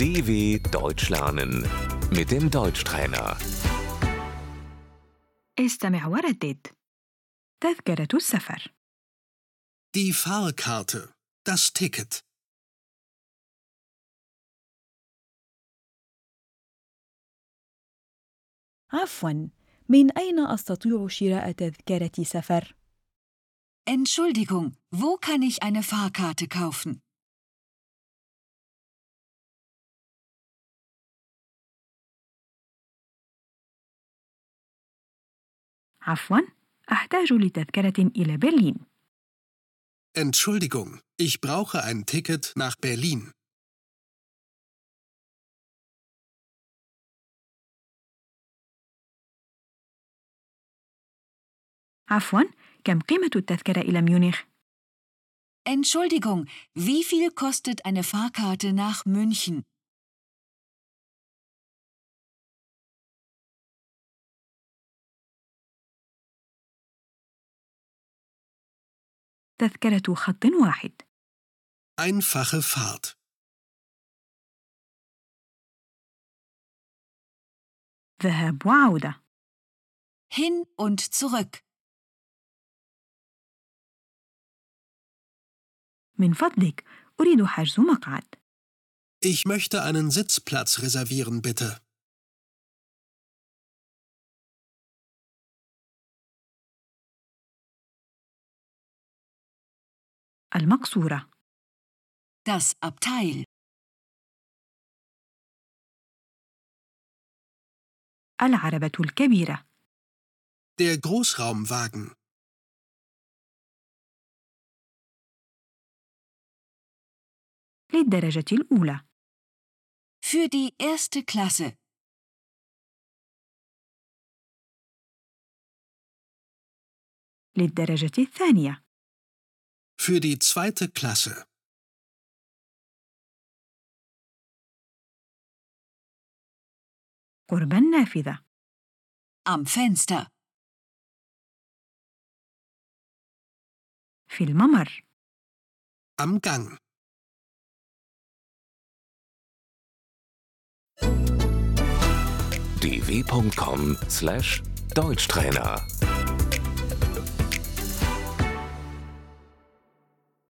DW Deutsch lernen mit dem Deutschtrainer. استمع وردد تذكرة السفر Die Fahrkarte. Das Ticket. عفوا من أين أستطيع شراء تذكرة سفر؟ Entschuldigung, wo kann ich eine Fahrkarte kaufen? عفوا أحتاج لتذكرة إلى برلين Entschuldigung, ich brauche ein Ticket nach Berlin. عفوا كم قيمة التذكرة إلى ميونخ؟ Entschuldigung, wie viel kostet eine Fahrkarte nach München? تذكرة خط واحد Einfache Fahrt. ذهاب وعودة Hin und zurück. من فضلك أريد حجز مقعد Ich möchte einen Sitzplatz reservieren, bitte. المقصورة Das Abteil. العربة الكبيرة Der Großraumwagen. للدرجة الأولى Für die erste Klasse. للدرجة الثانية Für die zweite Klasse. قرب النافذة Am Fenster. في الممر Am Gang. dw.com/deutschtrainer